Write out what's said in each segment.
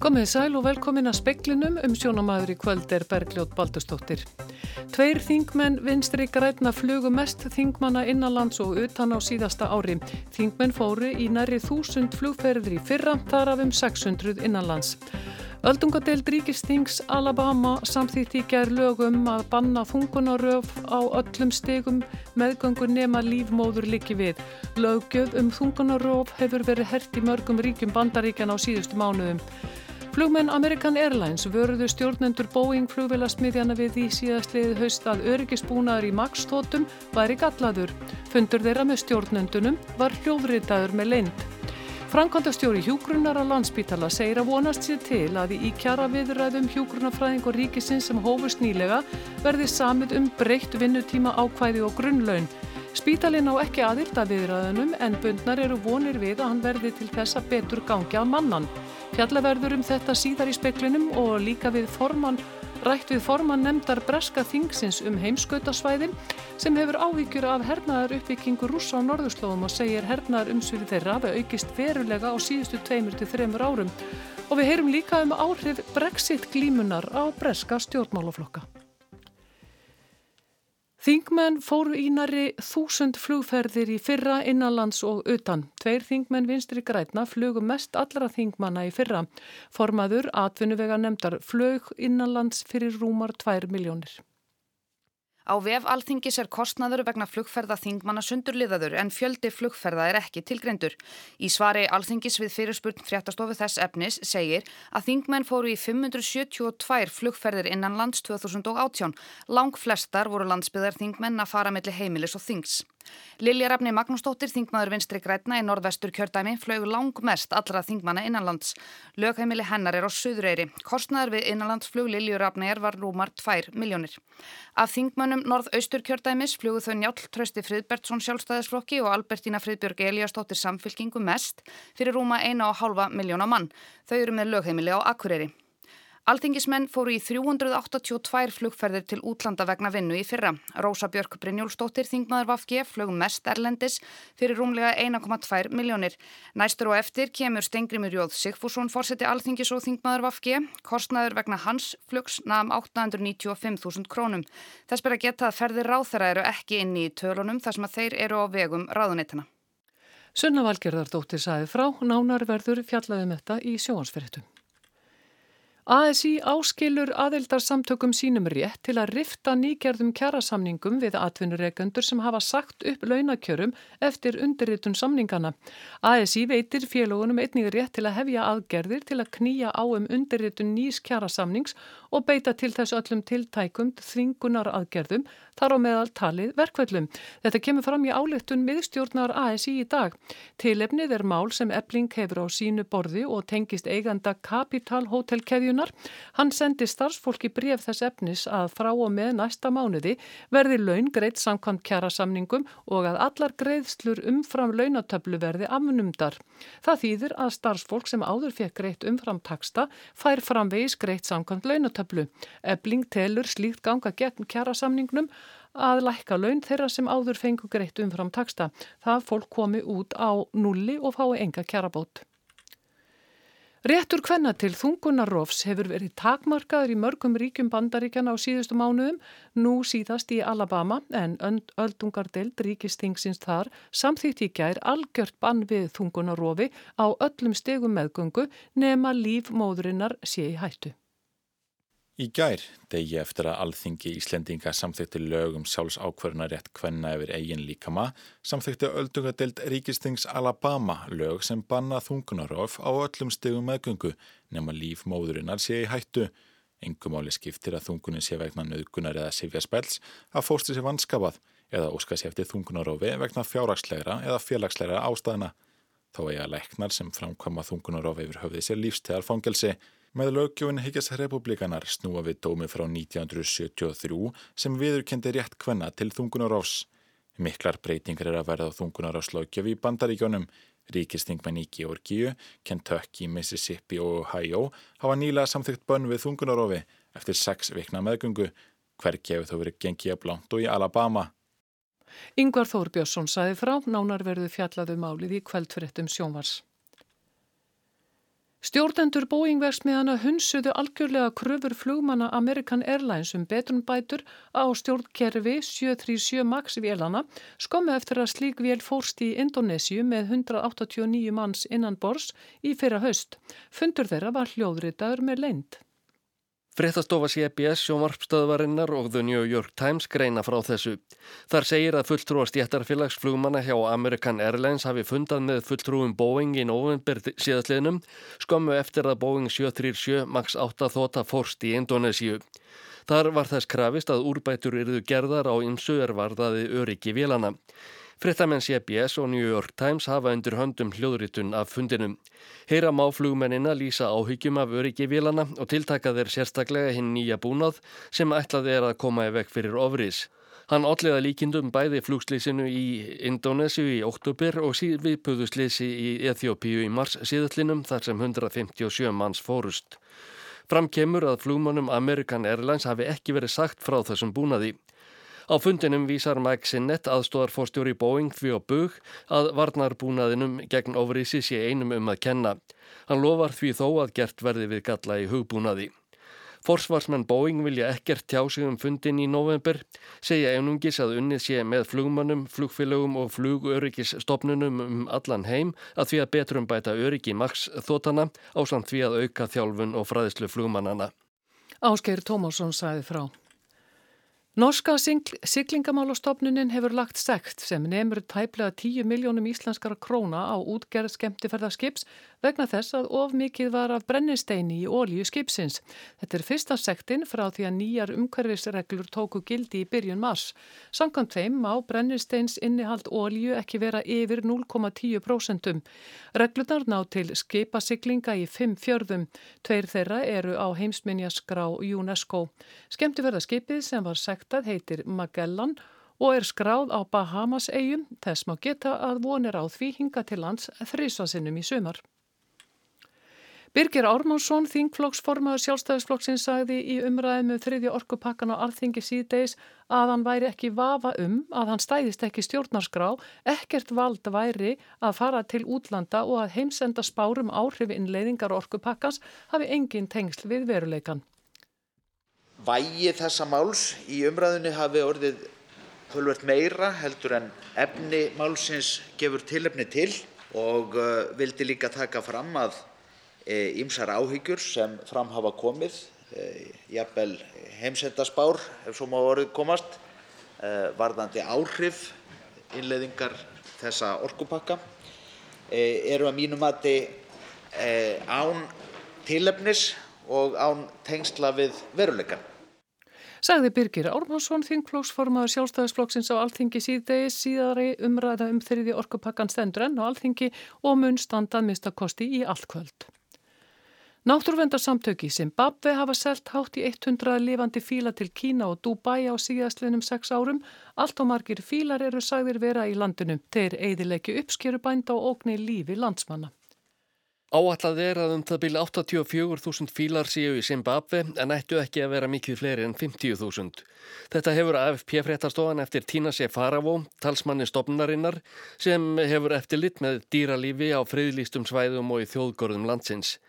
Komið sæl og velkomin að speklinum um sjónamaður í kvöld er Bergljót Baldustóttir. Tveir þingmenn vinstri græna flugu mest þingmanna innanlands og utan á síðasta ári. Þingmenn fóru í næri þúsund flugferðir í fyrra, þar af um 600 innanlands. Öldungadeild Ríkistings Alabama samþýtti í gerð lögum að banna þungunaröf á öllum stegum meðgöngur nema lífmóður líki við. Lögjöf um þungunaröf hefur verið hert í mörgum ríkjum bandaríkjan á síðustu mánuðum. Flugmenn American Airlines vörðu stjórnendur Boeing flugvélasmiðjana við í síðastliðið haust að öryggisbúnaður í Max-tótum væri gallaður. Fundur þeirra með stjórnendunum var hljóðritaður með leind. Frankvandastjóri Hjúgrunnar á landsbítala segir að vonast sér til að í kjara viðræðum Hjúgrunarfræðing og ríkisins sem hófust nýlega verði samið um breytt vinnutíma ákvæði og grunnlaun. Spítalinn á ekki aðyrta viðræðunum en bundnar eru vonir við að hann verði til þessa betur gangi að mannan. Fjallaverður um þetta síðar í speklinum og líka við formann rætt við forman nefndar breska þingsins um heimskautasvæðin sem hefur áhyggjur af hernaðar uppbyggingu rúsa á norðurslóðum og segir hernaðar umsvið þeirra hafa aukist verulega á síðustu tveimur til þreymur árum. Og við heyrum líka um áhrif brexit glímunar á breska stjórnmálaflokka. Þingmenn fóru í næri þúsund flugferðir í fyrra innanlands og utan. Tveir þingmenn vinstri grætna flugu mest allra þingmanna í fyrra. Formaður atvinnuvega nefndar flög innanlands fyrir rúmar 2 miljónir. Á vef alþingis er kostnaður vegna flugferða þingmanna sundurliðaður en fjöldi flugferða er ekki tilgreindur. Í svari alþingis við fyrirspurn fréttastofu þess efnis segir að þingmenn fóru í 572 flugferðir innan lands 2018. Lang flestar voru landsbyðar þingmenn að fara melli heimilis og þings. Lilja Rafni Magnúsdóttir, þingmaður vinstri grætna í norðvestur kjördæmi, flög langmest allra þingmanna innanlands. Lögheimili hennar er á Suðureyri. Kostnaður við innanlandsflug Lilju Rafni er var rúmar 2 miljónir. Af þingmannum norðaustur kjördæmis flugu þau Njál Trösti Friðbertsson sjálfstæðisflokki og Albertína Friðbjörg Eliastóttir samfylkingu mest fyrir rúma 1,5 miljóna mann. Þau eru með lögheimili á Akureyri. Alþingismenn fóru í 382 flugferðir til útlanda vegna vinnu í fyrra. Rósa Björk Brynjólfsdóttir, þingmaður Vafge, flög mest Erlendis fyrir rúmlega 1,2 miljónir. Næstur og eftir kemur Stengrimur Jóð Sigfússon, fórseti Alþingis og þingmaður Vafge. Kostnaður vegna hans flugs naðum 895.000 krónum. Þess ber að geta að ferðir ráþæra eru ekki inni í tölunum þar sem að þeir eru á vegum ráðunitana. Sunna Valgerðardóttir sæði frá, nánar verður fjallaðum þetta í sjóansferðitum. ASI áskilur aðildarsamtökum sínum rétt til að rifta nýgerðum kjærasamningum við atvinnureikendur sem hafa sagt upp launakjörum eftir undirritun samningana. ASI veitir félagunum einnig rétt til að hefja aðgerðir til að knýja á um undirritun nýs kjærasamnings og beita til þess öllum tiltækum þvingunar aðgerðum þar á meðal talið verkvöldum. Þetta kemur fram í álettun miðstjórnar ASI í dag. Tilefnið er mál sem ebling hefur á sínu borði og tengist eiganda Capital Hotel keðjuna Orkuveitunar. Hann sendi starfsfólki bref þess efnis að frá og með næsta mánuði verði laun greitt samkvæmt kjara samningum og að allar greiðslur umfram launatöflu verði afnumdar. Það þýðir að starfsfólk sem áður fekk greitt umfram taksta fær framvegis greitt samkvæmt launatöflu. Ebling telur slíkt ganga gegn kjara samningnum að lækka laun þeirra sem áður fengu greitt umfram taksta. Það fólk komi út á nulli og fái enga kjarabót. Réttur hvenna til þungunarrofs hefur verið takmarkaður í mörgum ríkjum bandaríkjana á síðustu mánuðum, nú síðast í Alabama en öldungardeld ríkistingsins þar samþýtt í gær algjört bann við þungunarrofi á öllum stegum meðgöngu nema líf móðurinnar sé í hættu. Í gær, degi eftir að alþingi Íslendinga samþykti lögum sjálfs ákverðunarétt hvenna yfir eigin líkama, samþykti öldungadeild Ríkistings Alabama lög sem banna þungunarof á öllum stegum meðgöngu nema líf móðurinnar sé í hættu. Engumáli skiptir að þungunin sé vegna nöðgunar eða sifja spels að fósti sé vanskapað eða óska sé eftir þungunarofi vegna fjárraksleira eða félagsleira ástæðina. Þá eiga læknar sem framkvama þungunarofi yfir höfði sér lífstegar fangelsi. Með lögjöfun higgjast republikanar snúa við dómi frá 1973 sem viðurkendi rétt hvenna til þungunarofs. Miklar breytingar er að verða á þungunarofslögjöf í bandaríkjónum. Ríkistingmenn í Georgíu, Kentucky, Mississippi og Ohio hafa nýlega samþygt bönn við þungunarofi eftir sex vikna meðgungu. Hver gefur þó verið gengið að blant og í Alabama. Yngvar Þór Björnsson saði frá nánar verðu fjallaðu um málið í kveldfyrirtum sjónvars. Stjórnendur Boeing-versmiðana hunsuðu algjörlega kröfur flugmanna American Airlines um betrunbætur á stjórnkerfi 737 MAX vélana skommu eftir að slík vél fórst í Indonésiu með 189 manns innan bors í fyrra höst. Fundur þeirra var hljóðritaður með leint. Fréttastofa CBS sjónvarpstöðvarinnar og The New York Times greina frá þessu. Þar segir að fulltrúar stjættarfélagsflugmanna hjá American Airlines hafi fundað með fulltrúum Boeing í november síðastliðnum skömmu eftir að Boeing 737 MAX 8 þóta fórst í Indonésiu. Þar var þess krafist að úrbætur yrðu gerðar á ymsu er varðaði öryggi vélana. Frittamenn CBS og New York Times hafa undir höndum hljóðritun af fundinum. Heyra má flugmennina lýsa áhyggjum af öryggi vilana og tiltaka þeir sérstaklega hinn nýja búnað sem ætlaði er að koma í vekk fyrir ofris. Hann otliða líkindum bæði flugslýsinu í Indonésiu í oktober og viðpuðuslýsi í Eþjópíu í mars síðallinum þar sem 157 manns fórust. Fram kemur að flugmannum American Airlines hafi ekki verið sagt frá þessum búnaði. Á fundinum vísar Mike Sinnett aðstóðarforstjóri Boeing því á bug að varnarbúnaðinum gegn ofriðsi sé einum um að kenna. Hann lofar því þó að gert verði við galla í hugbúnaði. Forsvarsmenn Boeing vilja ekkert tjá sig um fundin í november, segja einungis að unnið sé með flugmannum, flugfélögum og flugöryggisstofnunum um allan heim að því að betrum bæta öryggi maks þótana á samt því að auka þjálfun og fræðislu flugmannana. Áskeir Tómásson sæði frá. Norska siglingamálastofnunin hefur lagt sekt sem nefnur tæplega 10 miljónum íslenskara króna á útgerð skemmtifærðarskips vegna þess að of mikið var af brennisteini í ólíu skipsins. Þetta er fyrsta sektin frá því að nýjar umhverfisreglur tóku gildi í byrjun mars. Samkvæmt þeim má brennisteins innihald ólíu ekki vera yfir 0,10%. Reglunar ná til skipasiglinga í fimm fjörðum. Tveir þeirra eru á heimsminjaskrá UNESCO. Skemmtifærðarskipið sem var sektað heitir Magellan og er skráð á Bahamas eigum. Þess má geta að vonir á því hinga til lands þrísasinnum í sumar. Birgir Ármánsson, þingflokksformaður sjálfstæðisflokksins, sagði í umræðinu um þriðja orkupakkan á alþingi síðdeis að hann væri ekki vafa um að hann stæðist ekki stjórnarskrá, ekkert vald væri að fara til útlanda og að heimsenda spárum áhrifi innleiðingar orkupakkans hafi engin tengsl við veruleikan. Vægi þessa máls í umræðinu hafi orðið tölvert meira heldur en efni málsins gefur tilefni til og uh, vildi líka taka fram að ýmsar áhyggjur sem fram hafa komið, jafnvel heimsendaspár ef svo má orðið komast, varðandi áhrif innleiðingar þessa orkupakka eru að mínu mati án tilefnis og án tengsla við veruleikann. Sagði Birgir Ármansson, þingflóksformaður sjálfstæðisflokksins á Alþingi síðdegi síðari umræða um þriði orkupakkan stendur enn á Alþingi og mun standað mistakosti í allkvöld. Náttúrvendarsamtöki Zimbabwe hafa selt hátt í 100 lifandi fíla til Kína og Dubai á síðastlinum 6 árum. Allt og margir fílar eru sagðir vera í landinu. Þeir eiðilegi uppskeru bænda og ógni lífi landsmanna. Áallad er að um það byrja 84.000 fílar séu í Zimbabwe en ættu ekki að vera mikið fleiri en 50.000. Þetta hefur AFP fréttastofan eftir Tína sé Faravó, talsmanni stopnarinnar, sem hefur eftir lit með dýralífi á friðlýstum svæðum og í þjóðgörðum landsins.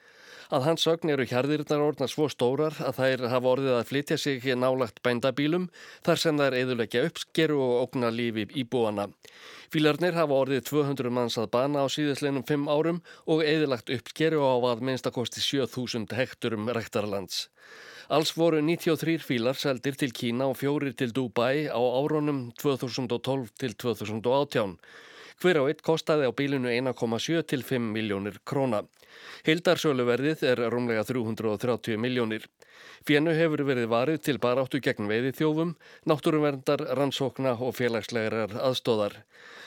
Að hans sögn eru hjarðirnar orðna svo stórar að þær hafa orðið að flytja sig hér nálagt bændabílum þar sem þær eðulegja uppskeru og ógna lífi í búana. Fílarnir hafa orðið 200 manns að bana á síðastleinum 5 árum og eðilagt uppskeru á að minnstakosti 7000 hekturum rektarlands. Alls voru 93 fílar seldir til Kína og fjórir til Dubai á áronum 2012 til 2018. Hver á eitt kostaði á bílinu 1,7 til 5 miljónir króna. Hildarsöluverðið er rúmlega 330 miljónir. Fjennu hefur verið varið til baráttu gegn veiði þjófum, náttúruverndar, rannsókna og félagslegar aðstóðar.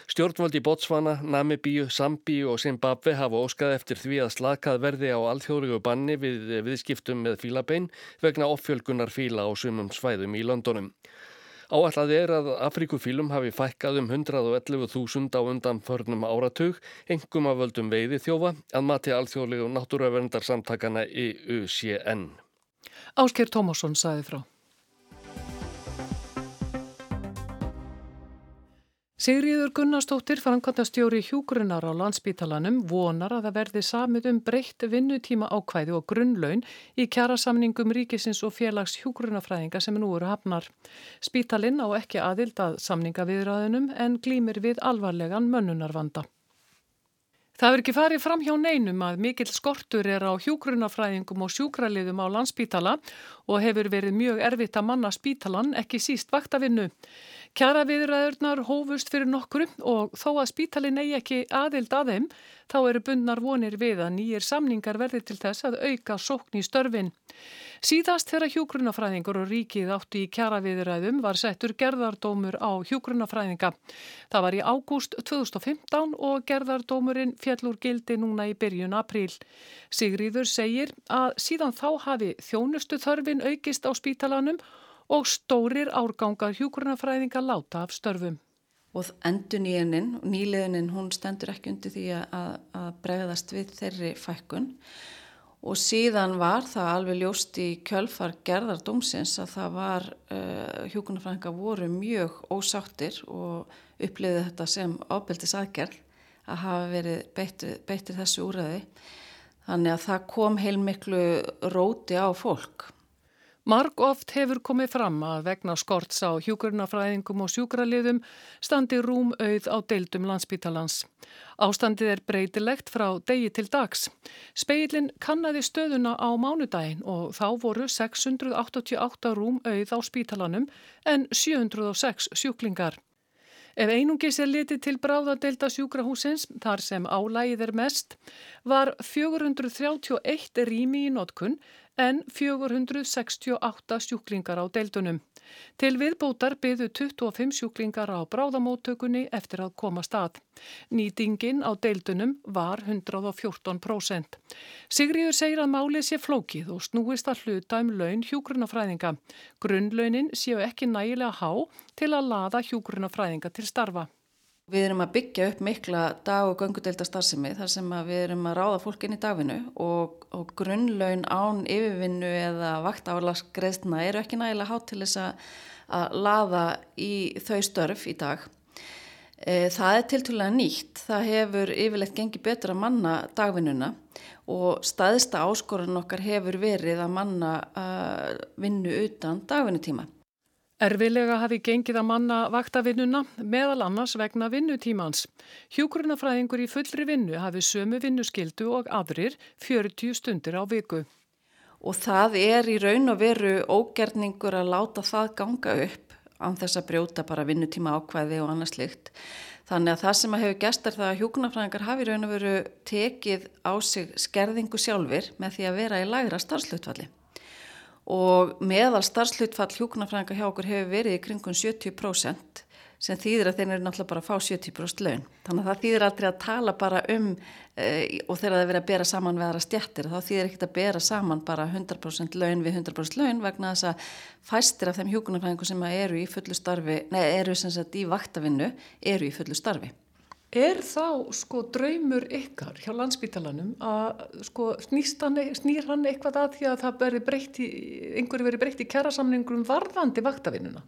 Stjórnvaldi Botswana, Namibíu, Sambíu og Zimbabwe hafa óskað eftir því að slakað verði á alþjóðlegu banni við viðskiptum með fílabein vegna offjölgunar fíla á sumum svæðum í Londonum. Áallat er að Afrikufílum hafi fækkað um 111.000 á undanförnum áratug, engum af völdum veiði þjófa, að mati alþjóðlegu náttúruverndar í UCN. Ásker Tómasson saði frá. Sigriður Gunnarsdóttir, framkvæmtastjóri hjúgrunar á landsbítalanum, vonar að það verði samið um breytt vinnutíma ákvæði og grunnlaun í kjærasamningum ríkisins og félags hjúgrunafræðinga sem nú eru hafnar. Spítalinn á ekki aðild að samningaviðræðunum en glýmir við alvarlegan mönnunarvanda. Það er ekki farið fram hjá neinum að mikill skortur er á hjúgrunafræðingum og sjúkraliðum á landsbítala og hefur verið mjög erfitt að manna spítalan ekki síst vaktavinnu. Kjara viðræðurnar hófust fyrir nokkru og þó að spítalin eigi ekki aðild að þeim þá eru bundnar vonir við að nýjir samningar verði til þess að auka sókn í störfin. Síðast þegar hjúgrunafræðingur og ríkið áttu í kjara viðræðum var settur gerðardómur á hjúgrunafræðinga. Það var í ágúst 2015 og gerðardómurinn fjallur gildi núna í byrjun apríl. Sigriður segir að síðan þá hafi þjónustu þörfin aukist á spítalanum og stórir árgangar hjúkurnafræðinga láta af störfum. Og endur nýjennin, nýleðinin, hún stendur ekki undir því að, að bregðast við þeirri fækkun og síðan var það alveg ljóst í kjölfar gerðar dómsins að það var, uh, hjúkurnafræðinga voru mjög ósáttir og uppliði þetta sem ábyldis aðgerð að hafa verið beittir, beittir þessu úræði. Þannig að það kom heilmiklu róti á fólk Marg oft hefur komið fram að vegna skorts á hjúkurnafræðingum og sjúkraliðum standi rúm auð á deildum landsbítalans. Ástandið er breytilegt frá degi til dags. Speilin kannadi stöðuna á mánudagin og þá voru 688 rúm auð á spítalanum en 706 sjúklingar. Ef einungis er litið til bráðadelta sjúkrahúsins, þar sem álægið er mest, var 431 rými í notkun en 468 sjúklingar á deildunum. Til viðbótar byðu 25 sjúklingar á bráðamóttökunni eftir að koma stað. Nýtingin á deildunum var 114%. Sigriður segir að málið sé flókið og snúist að hluta um laun hjúgrunafræðinga. Grunnlaunin séu ekki nægilega há til að laða hjúgrunafræðinga til starfa. Við erum að byggja upp mikla dag- og gangudelda starfsemi þar sem við erum að ráða fólk inn í dagvinnu og, og grunnlaun án yfirvinnu eða vaktafalagsgreðsna eru ekki nægilega hátt til þess að, að laða í þau störf í dag. E, það er tiltúlega nýtt, það hefur yfirlegt gengið betur að manna dagvinnuna og staðista áskorun okkar hefur verið að manna að vinnu utan dagvinnutíma. Erfilega hafi gengið að manna vaktavinnuna meðal annars vegna vinnutímans. Hjúgrunafræðingur í fullri vinnu hafi sömu vinnuskildu og aðrir 40 stundir á viku. Og það er í raun og veru ógerningur að láta það ganga upp án þess að brjóta bara vinnutíma ákvæði og annars slikt. Þannig að það sem að hefur gæst er það að hjúgrunafræðingar hafi raun og veru tekið á sig skerðingu sjálfur með því að vera í lægra starfslutvalli og meðal starfslutfall hjúkunarfræðinga hjá okkur hefur verið í kringum 70% sem þýðir að þeir eru náttúrulega bara að fá 70% laun. Þannig að það þýðir aldrei að tala bara um e, og þegar það verið að bera saman við aðra stjættir þá þýðir ekkert að bera saman bara 100% laun við 100% laun vegna þess að fæstir af þeim hjúkunarfræðingu sem eru í fullu starfi, nei eru sem sagt í vaktavinnu, eru í fullu starfi. Er þá sko draumur ykkar hjá landsbítalanum að sko snýr hann eitthvað að því að það veri breytti, einhverju veri breytti kjærasamningum varðandi vaktavinnuna?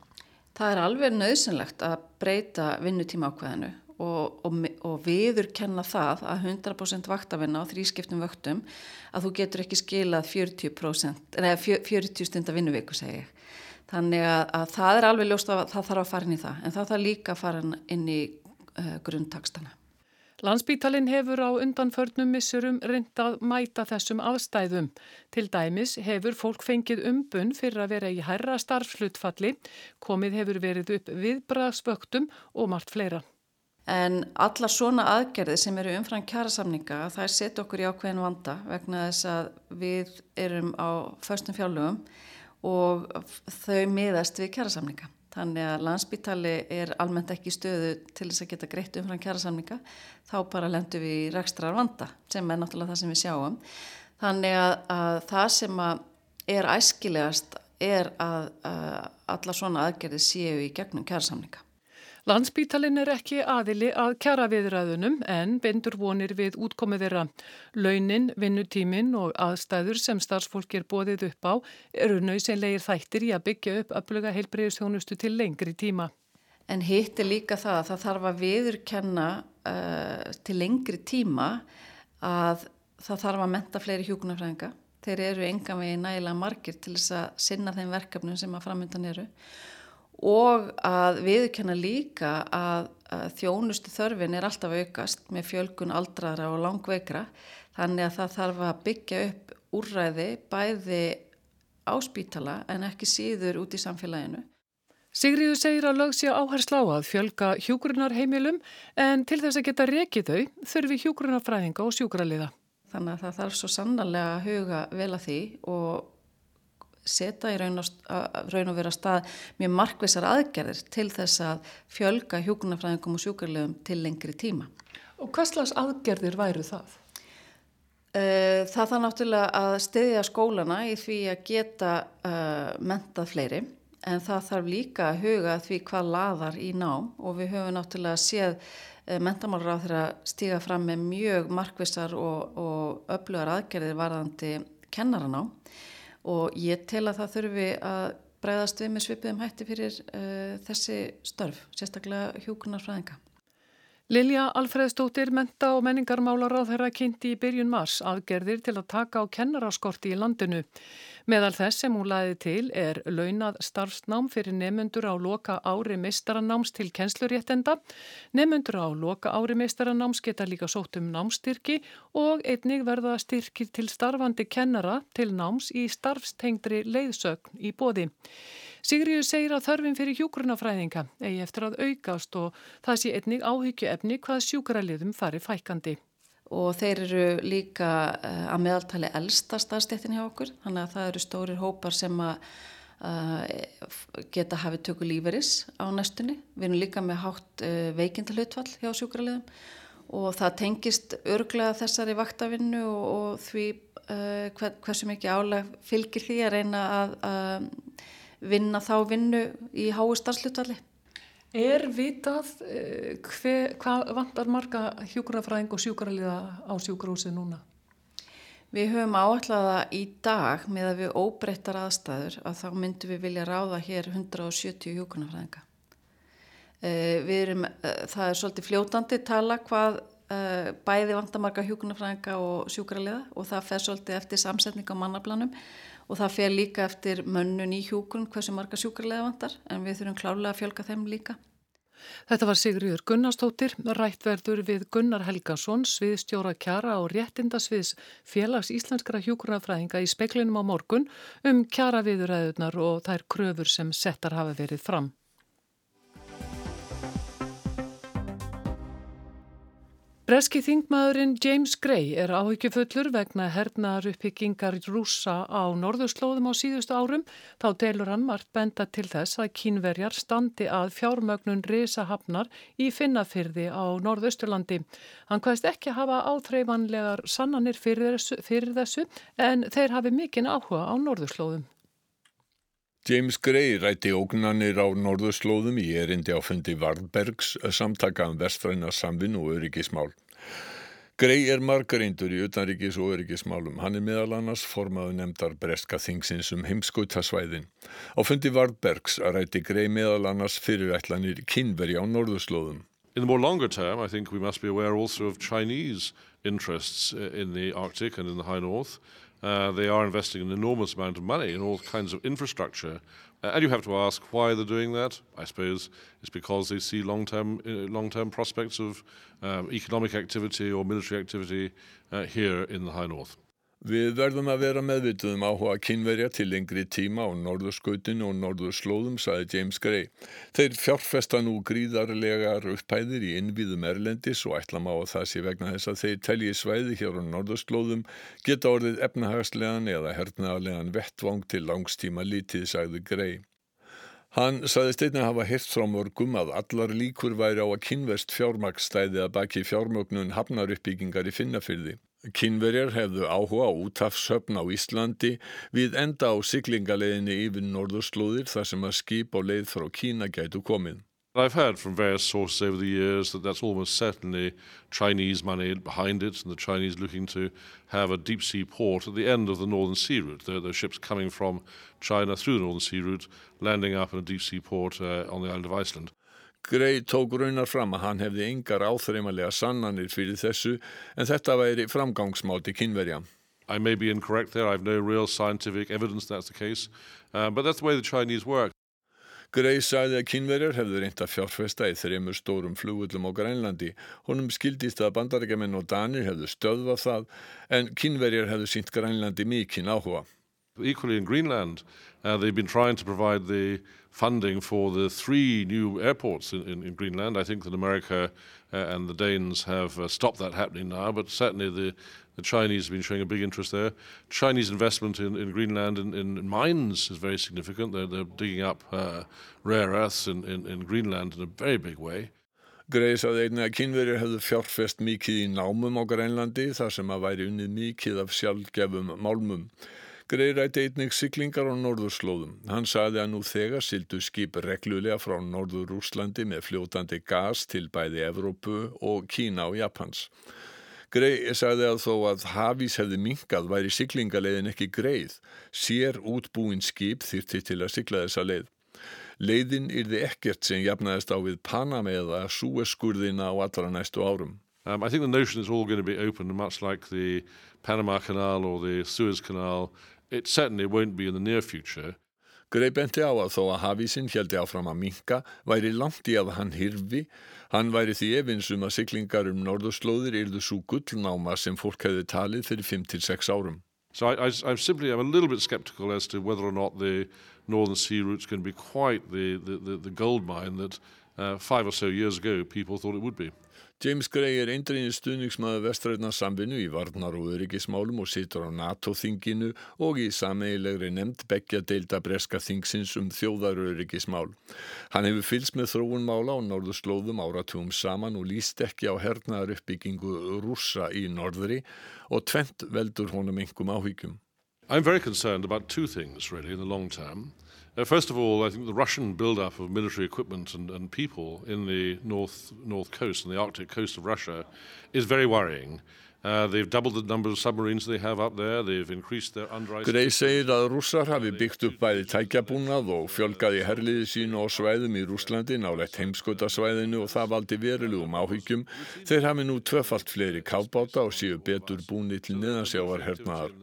Það er alveg nöðsynlegt að breyta vinnutíma ákveðinu og, og, og viður kenna það að 100% vaktavinna á þrískiptum vöktum að þú getur ekki skilað 40%, neða 40 stundar vinnuviku segi ég. Þannig að, að það er alveg ljóst að það þarf að fara inn í það en þá þarf líka að fara inn í grunntakstana. Landsbítalinn hefur á undanförnum missurum reyndað mæta þessum aðstæðum. Til dæmis hefur fólk fengið umbun fyrir að vera í hærra starfslutfalli, komið hefur verið upp viðbraðsvöktum og margt fleira. En alla svona aðgerði sem eru umfram kjærasamninga, það er sett okkur í ákveðin vanda vegna þess að við erum á förstum fjálugum og þau miðast við kjærasamninga. Þannig að landsbítali er almennt ekki stöðu til þess að geta greitt umfram kjærasamninga. Þá bara lendur við í rekstrar vanda sem er náttúrulega það sem við sjáum. Þannig að, að það sem að er æskilegast er að, að alla svona aðgerði séu í gegnum kjærasamninga. Landsbítalinn er ekki aðili að kjara viðræðunum en bendur vonir við útkomið þeirra. Launin, vinnutímin og aðstæður sem starfsfólk er bóðið upp á eru nöysenlegir þættir í að byggja upp öfluga heilbreyðustjónustu til lengri tíma. En hitt er líka það að það þarf að viðurkenna uh, til lengri tíma að það þarf að menta fleiri hjúkunarfræðinga. Þeir eru enga vegi nægilega margir til þess að sinna þeim verkefnum sem að framöndan eru og að viðurkenna líka að, að þjónustu þörfin er alltaf aukast með fjölgun aldraðra og langveikra þannig að það þarf að byggja upp úrræði bæði á spítala en ekki síður út í samfélaginu. Sigriður segir að lög sé áherslu á að fjölga hjúgrunarheimilum en til þess að geta rekið þau þurfi hjúgrunarfræðinga og sjúkraliða. Þannig að það þarf svo sannarlega að huga vel að því og setja í raun og, raun og vera stað mjög markvisar aðgerðir til þess að fjölga hjúgrunarfræðingum og sjúkraliðum til lengri tíma. Og hvað slags aðgerðir væru það? Eh, það þarf náttúrulega að stiðja skólana í því að geta uh, mentað fleiri en það þarf líka að huga því hvað laðar í nám og við höfum náttúrulega séð uh, mentamálur á þeirra stíga fram með mjög markvissar og, og öflugar aðgerðir varðandi kennaraná og ég tel að það þurfi að breyðast við með svipiðum hætti fyrir uh, þessi störf, sérstaklega hjúkunarfræðinga. Lilja Alfreðstóttir menta og menningarmálar á þeirra kynnti í byrjun mars aðgerðir til að taka á kennaraskorti í landinu. Meðal þess sem hún laði til er launað starfsnám fyrir nefnundur á loka ári meistaranáms til kennsluréttenda. Nefnundur á loka ári meistaranáms geta líka sótt um námstyrki og einnig verða styrkir til starfandi kennara til náms í starfstengdri leiðsögn í bóði. Sigriður segir að þörfin fyrir hjúgrunafræðinga eigi eftir að aukast og það sé einnig áhyggju efni hvað sjúkraliðum fari fækandi. Og þeir eru líka uh, að meðaltali elsta staðstéttin hjá okkur, þannig að það eru stórir hópar sem að uh, geta hafið tökur líferis á næstunni. Við erum líka með hátt eh, veikindalutfall hjá sjúkraliðum og það tengist örglega þessari vaktavinnu og, og því hver, hversu mikið álag fylgir því að reyna að vinna þá vinnu í háu starfslutvalli. Er vitað eh, hver, hvað vantar marga hjúkurafræðing og sjúkraliða á sjúkrahúsi núna? Við höfum áallaða í dag með að við óbreyttar aðstæður að þá myndum við vilja ráða hér 170 hjúkurafræðinga. Eh, eh, það er svolítið fljótandi tala hvað bæði vantar marga hjúkurafræðinga og sjúkraliða og það fer svolítið eftir samsetning á mannaplanum og það fer líka eftir mönnun í hjúkun hversu marga sjúkarlega vantar en við þurfum klálega að fjölga þeim líka. Þetta var Sigriður Gunnarstóttir, rættverður við Gunnar Helgason, sviðstjóra kjara og réttindasviðs félags íslenskara hjúkurnafræðinga í speklinum á morgun um kjara viðuræðunar og þær kröfur sem settar hafa verið fram. Breski þingmaðurinn James Gray er áhyggjufullur vegna hernaðar uppbyggingar rúsa á norðurslóðum á síðustu árum. Þá telur hann margt benda til þess að kínverjar standi að fjármögnun risahafnar í finnafyrði á norðausturlandi. Hann hvaðist ekki hafa áþreifanlegar sannanir fyrir þessu, fyrir þessu en þeir hafi mikinn áhuga á norðurslóðum. James Gray rætti ógnanir á norðurslóðum í erindi á fundi Varbergs samtaka um vestræna samvinn og öryggismál. Gray er margareindur í utanríkis og öryggismálum. Hann er meðal annars formaðu nefndar breska þingsins um heimskautasvæðin. Á fundi Varbergs rætti Gray meðal annars fyrirætlanir kynveri á norðurslóðum. In the more longer term, I think we must be aware also of Chinese interests uh, in the Arctic and in the high north. Uh, they are investing an enormous amount of money in all kinds of infrastructure. Uh, and you have to ask why they're doing that. I suppose it's because they see long-term, uh, long-term prospects of um, economic activity or military activity uh, here in the high north. Við verðum að vera meðvituðum áhuga kynverja til lengri tíma á norðurskautinu og norðurslóðum, saði James Gray. Þeir fjárfesta nú gríðarlegar upphæðir í innvíðum erlendis og ætla má að það sé vegna þess að þeir telji svæði hér á norðurslóðum geta orðið efnahagslegan eða hernaðarlegan vettvang til langstíma lítið, sagði Gray. Hann saðist einnig að hafa hirt frá mörgum að allar líkur væri á að kynverst fjármaksstæði að baki fjármögnun hafnaruppbyggingar í finnafyrði. Kínverjar hefðu áhuga á útafsöfn á Íslandi við enda á siglingaleginni yfir norðurslóðir þar sem að skip á leið frá Kína gætu komið. I've heard from various sources over the years that that's almost certainly Chinese money behind it, and the Chinese looking to have a deep sea port at the end of the Northern Sea route. There, are ships coming from China through the Northern Sea route, landing up in a deep sea port uh, on the island of Iceland. Grey tók raunar fram að hann hefði yngar áþreimalega sannanir fyrir þessu en þetta væri framgangsmáti kynverja. I may be incorrect there, I have no real scientific evidence that's the case, uh, but that's the way the Chinese work. Grey sagði að kynverjar hefðu reynt að fjárfesta í þreymur stórum flugullum á Grænlandi. Honum skildist að bandarækjaman og Danir hefðu stöðvað það en kynverjar hefðu sínt Grænlandi mikinn áhuga. Equally in Greenland, uh, they've been trying to provide the funding for the three new airports in, in, in Greenland. I think that America uh, and the Danes have uh, stopped that happening now, but certainly the, the Chinese have been showing a big interest there. Chinese investment in, in Greenland in, in mines is very significant. They're, they're digging up uh, rare earths in, in, in Greenland in a very big way. Greið saði einnig að kynverjur hefðu fjárfest mikið í námum á Grænlandi þar sem að væri unnið mikið af sjálfgefum málmum. Greið rætti einnig siglingar á norðurslóðum. Hann saði að nú þegar sildu skip reglulega frá norður Úslandi með fljótandi gas til bæði Evrópu og Kína og Japans. Greið saði að þó að hafís hefði minkað væri siglingaleiðin ekki greið. Sér útbúin skip þyrti til að sigla þessa leið. Leiðin yrði ekkert sem jafnaðist á við Panama eða Suezskurðina á allra næstu árum. Um, I think the notion is all going to be open, much like the Panama Canal or the Suez Canal it certainly won't be in the near future. Benti á að þó að hafísinn heldi áfram að minka væri langt í að hann hirfi. Hann væri því efinsum að siglingar um norðurslóðir yrðu svo gullnáma sem fólk hefði talið fyrir 5-6 árum. So I, I, I'm simply I'm a little bit skeptical as to whether or not the Northern Sea Route's going to be quite the, the, the, the gold mine that uh, five or so years ago people thought it would be. James Gray er eindreinu stuðningsmaður vestræðna samvinnu í varnar og öryggismálum og situr á NATO-þinginu og í sameigilegri nefnd begja deilda breska þingsins um þjóðaröryggismál. Hann hefur fylst með þróun mála á norðu slóðum áratugum saman og líst ekki á hernaðar uppbyggingu rússa í norðri og tvent veldur honum engum áhyggjum. I'm very concerned about two things really in the long term. Uh, first of all, I think the Russian build-up of military equipment and, and people in the north north coast and the Arctic coast of Russia is very worrying. Uh. Grey segir að rússar hafi byggt upp bæði tækjabúnað og fjölgaði herliði sínu á svæðum í Rúslandi náleitt heimskotasvæðinu og það valdi verulegum áhyggjum. Þeir hafi nú tvöfalt fleiri kábáta og séu betur búni til neðansjávar hernaðar.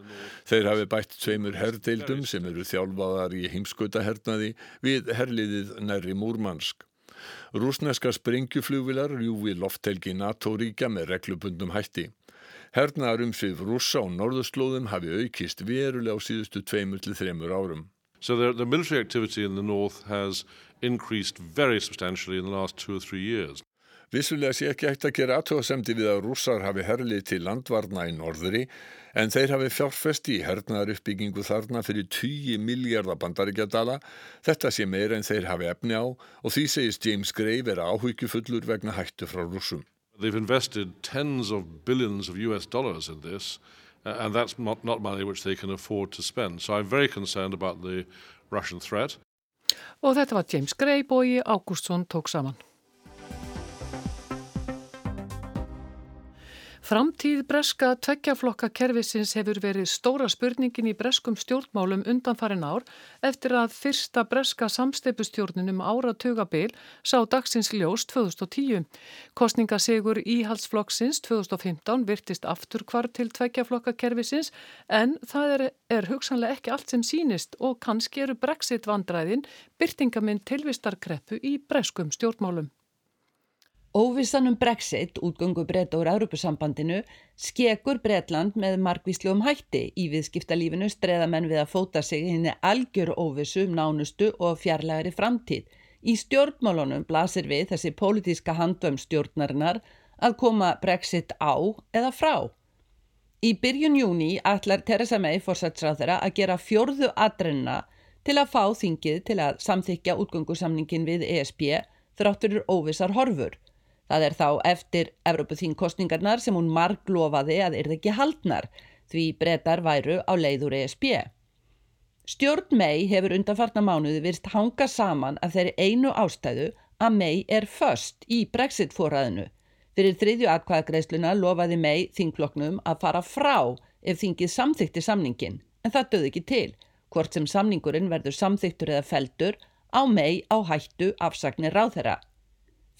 Þeir hafi bætt tveimur herdeildum sem eru þjálfaðar í heimskotahernaði við herliðið nærri Múrmansk. Rúsneska springjuflugvilar rjúfi lofthelgi NATO-ríkja með reglubundum hætti. Hernaðar umsvið rússa á norðurslóðum hafi aukist verulega á síðustu tveimur til þreymur árum. So the, the military activity in the north has increased very substantially in the last two or three years. Vissulega sé ekki hægt að gera aðtóðasemdi við að rússar hafi herlið til landvarna í norðri en þeir hafi fjárfesti í hernaðar uppbyggingu þarna fyrir 10 miljardar bandaríkjadala. Þetta sé meira en þeir hafi efni á og því segist James Gray vera áhyggjufullur vegna hættu frá rússum. They've invested tens of billions of US dollars in this, uh, and that's not, not money which they can afford to spend. So I'm very concerned about the Russian threat. Og þetta var James Gray, bói Ágústsson tók saman. Framtíð breska tveggjaflokka kervisins hefur verið stóra spurningin í breskum stjórnmálum undanfarin ár eftir að fyrsta breska samsteipustjórninum áratugabil sá dagsins ljós 2010. Kostningasegur íhalsflokksins 2015 virtist aftur hvar til tveggjaflokka kervisins en það er, er hugsanlega ekki allt sem sínist og kannski eru brexit vandræðin byrtingaminn tilvistarkreppu í breskum stjórnmálum. Óvissan um Brexit, útgöngu breyta úr Europasambandinu, skekur Breitland með margvíslu um hætti í viðskiptalífinu streða menn við að fóta sig henni algjör óvissu um nánustu og fjarlægari framtíð. Í stjórnmálunum blasir við þessi pólitíska handvömm stjórnarinnar að koma Brexit á eða frá. Í byrjun júni ætlar Theresa May fórsatsráðara að gera fjörðu adrenna til að fá þingið til að samþykja útgöngusamningin við ESB þráttur óvissar horfur. Það er þá eftir Evropaþínkostningarnar sem hún marglofaði að yrði ekki haldnar því brettar væru á leiður ESB. Stjórn mei hefur undanfarna mánuði virst hanga saman að þeirri einu ástæðu að mei er först í Brexit-fóraðinu. Fyrir þriðju atkvæðagreisluna lofaði mei þingfloknum að fara frá ef þingið samþykti samningin en það döði ekki til. Hvort sem samningurinn verður samþyktur eða feldur á mei á hættu afsagnir ráð þeirra.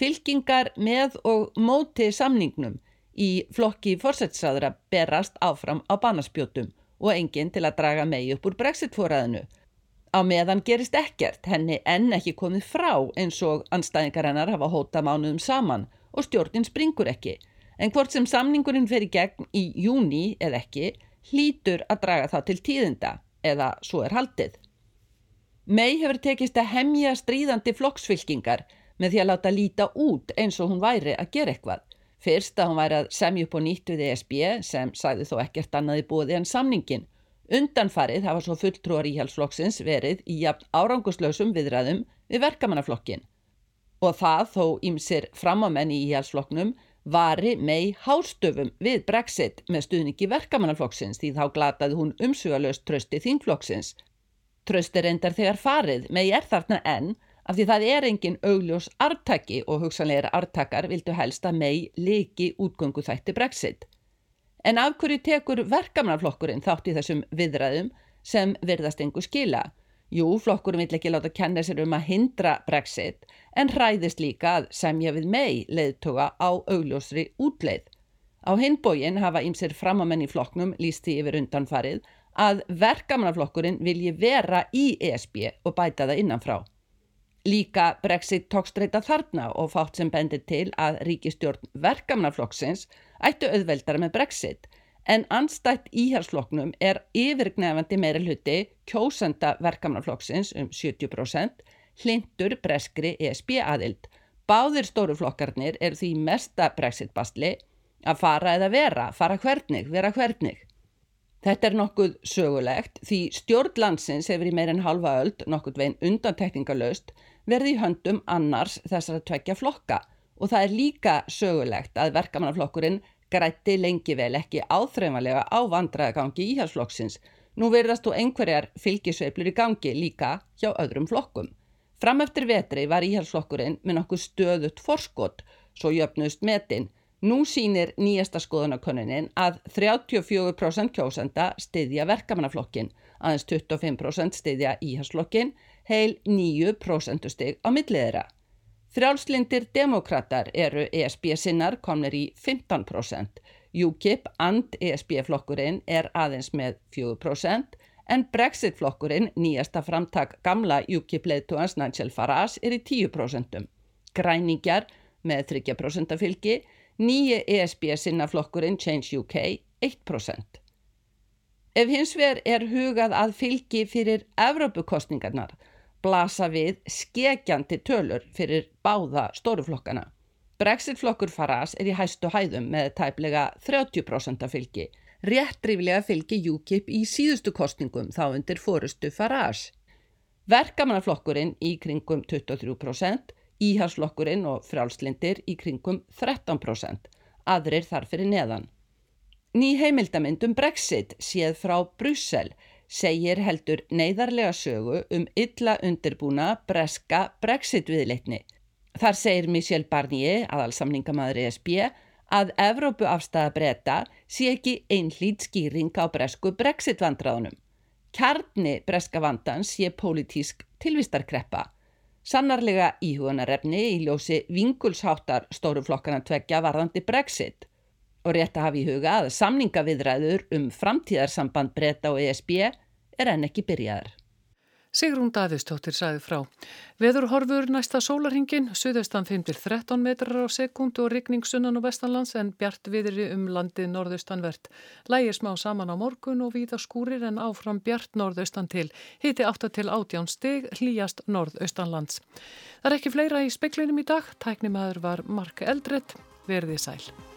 Fylkingar með og móti samningnum í flokki fórsetsaðra berast áfram á banaspjótum og enginn til að draga megi upp úr brexit-fóraðinu. Á meðan gerist ekkert, henni enn ekki komið frá eins og anstæðingar hennar hafa hóta mánuðum saman og stjórnin springur ekki. En hvort sem samningurinn fer í gegn í júni eða ekki, hlýtur að draga þá til tíðinda eða svo er haldið. Mei hefur tekist að hemja stríðandi flokksfylkingar með því að láta líta út eins og hún væri að gera eitthvað. Fyrst að hún væri að semja upp á nýtt við ESB sem sæði þó ekkert annaði búið en samningin. Undanfarið hafa svo fulltrúar íhjálpsflokksins verið í jafn áranguslausum viðræðum við verkamannaflokkin. Og það þó ímsir framámenn í íhjálpsflokknum vari mei hástöfum við brexit með stuðningi verkamannaflokksins því þá glataði hún umsugalöst trösti þingflokksins. Trösti reyndar þegar farið, mei er þarna enn af því það er engin augljós artaki og hugsanleira artakar vildu helst að mei leiki útgöngu þætti brexit. En af hverju tekur verkamannaflokkurinn þátt í þessum viðræðum sem virðast engu skila? Jú, flokkurinn vill ekki láta kenna sér um að hindra brexit en hræðist líka að semja við mei leiðtoga á augljósri útleið. Á hinbógin hafa ímsir framamenn í flokknum lísti yfir undanfarið að verkamannaflokkurinn vilji vera í ESB og bæta það innanfrá. Líka Brexit tókst reyta þarna og fátt sem bendir til að ríkistjórn verkamannaflokksins ættu auðveldara með Brexit en anstætt íhersflokknum er yfirgnefandi meira hluti kjósenda verkamannaflokksins um 70% hlindur breskri ESB aðild. Báðir stóru flokkarnir eru því mesta Brexit-bastli að fara eða vera, fara hvernig, vera hvernig. Þetta er nokkuð sögulegt því stjórn landsins hefur í meirinn halva öld nokkuð veginn undantekningalöst verði í höndum annars þessar að tvekja flokka og það er líka sögulegt að verkamannaflokkurinn grætti lengi vel ekki áþreifanlega á vandraðagangi íhalsflokksins. Nú verðast þú einhverjar fylgisveiflur í gangi líka hjá öðrum flokkum. Fram eftir vetri var íhalsflokkurinn með nokkuð stöðut forskot, svo jöfnust metin. Nú sínir nýjasta skoðanakönunin að 34% kjósenda styðja verkamannaflokkin, aðeins 25% styðja íhalsflokkin heil 9% stig á milliðra. Frjálslindir demokrater eru ESB-sinnar komnir í 15%, UKIP and ESB-flokkurinn er aðeins með 4% en Brexit-flokkurinn, nýjasta framtak gamla UKIP-leituans Nigel Farage, er í 10%. Græningjar með 3% fylgi, nýje ESB-sinna flokkurinn Change UK 1%. Ef hins vegar er hugað að fylgi fyrir Evrópukostningarnar, blasa við skegjandi tölur fyrir báða stóruflokkana. Brexit-flokkur Farage er í hæstu hæðum með tæplega 30% fylgi, réttriflega fylgi UKIP í síðustu kostningum þá undir fórustu Farage. Verkamannaflokkurinn í kringum 23%, íhalsflokkurinn og frjálslindir í kringum 13%, aðrir þar fyrir neðan. Ný heimildamindum Brexit séð frá Brussel segir heldur neyðarlega sögu um illa undirbúna breska brexit viðleitni. Þar segir Michel Barnier, aðalsamningamæður ESB, að Evrópu afstæða breyta sé ekki einhlít skýring á bresku brexit vandraðunum. Kjarni breska vandans sé pólitísk tilvistarkreppa. Sannarlega íhugunarefni í ljósi vingulsháttar stóruflokkana tveggja varðandi brexit og rétt að hafa í huga að samningaviðræður um framtíðarsamband breyta og ESB er enn ekki byrjaðar. Sigrún Davíðstóttir sæði frá. Veður horfur næsta sólarhingin, suðaustan 5-13 metrar á sekundu og rigning sunnan og vestanlands en bjart viðri um landið norðaustanvert. Lægir smá saman á morgun og víða skúrir en áfram bjart norðaustan til. Hiti 8 til 18 stig, hlýjast norðaustanlands. Það er ekki fleira í speklinum í dag. Tæknimaður var Mark Eldrett. Verðið sæl.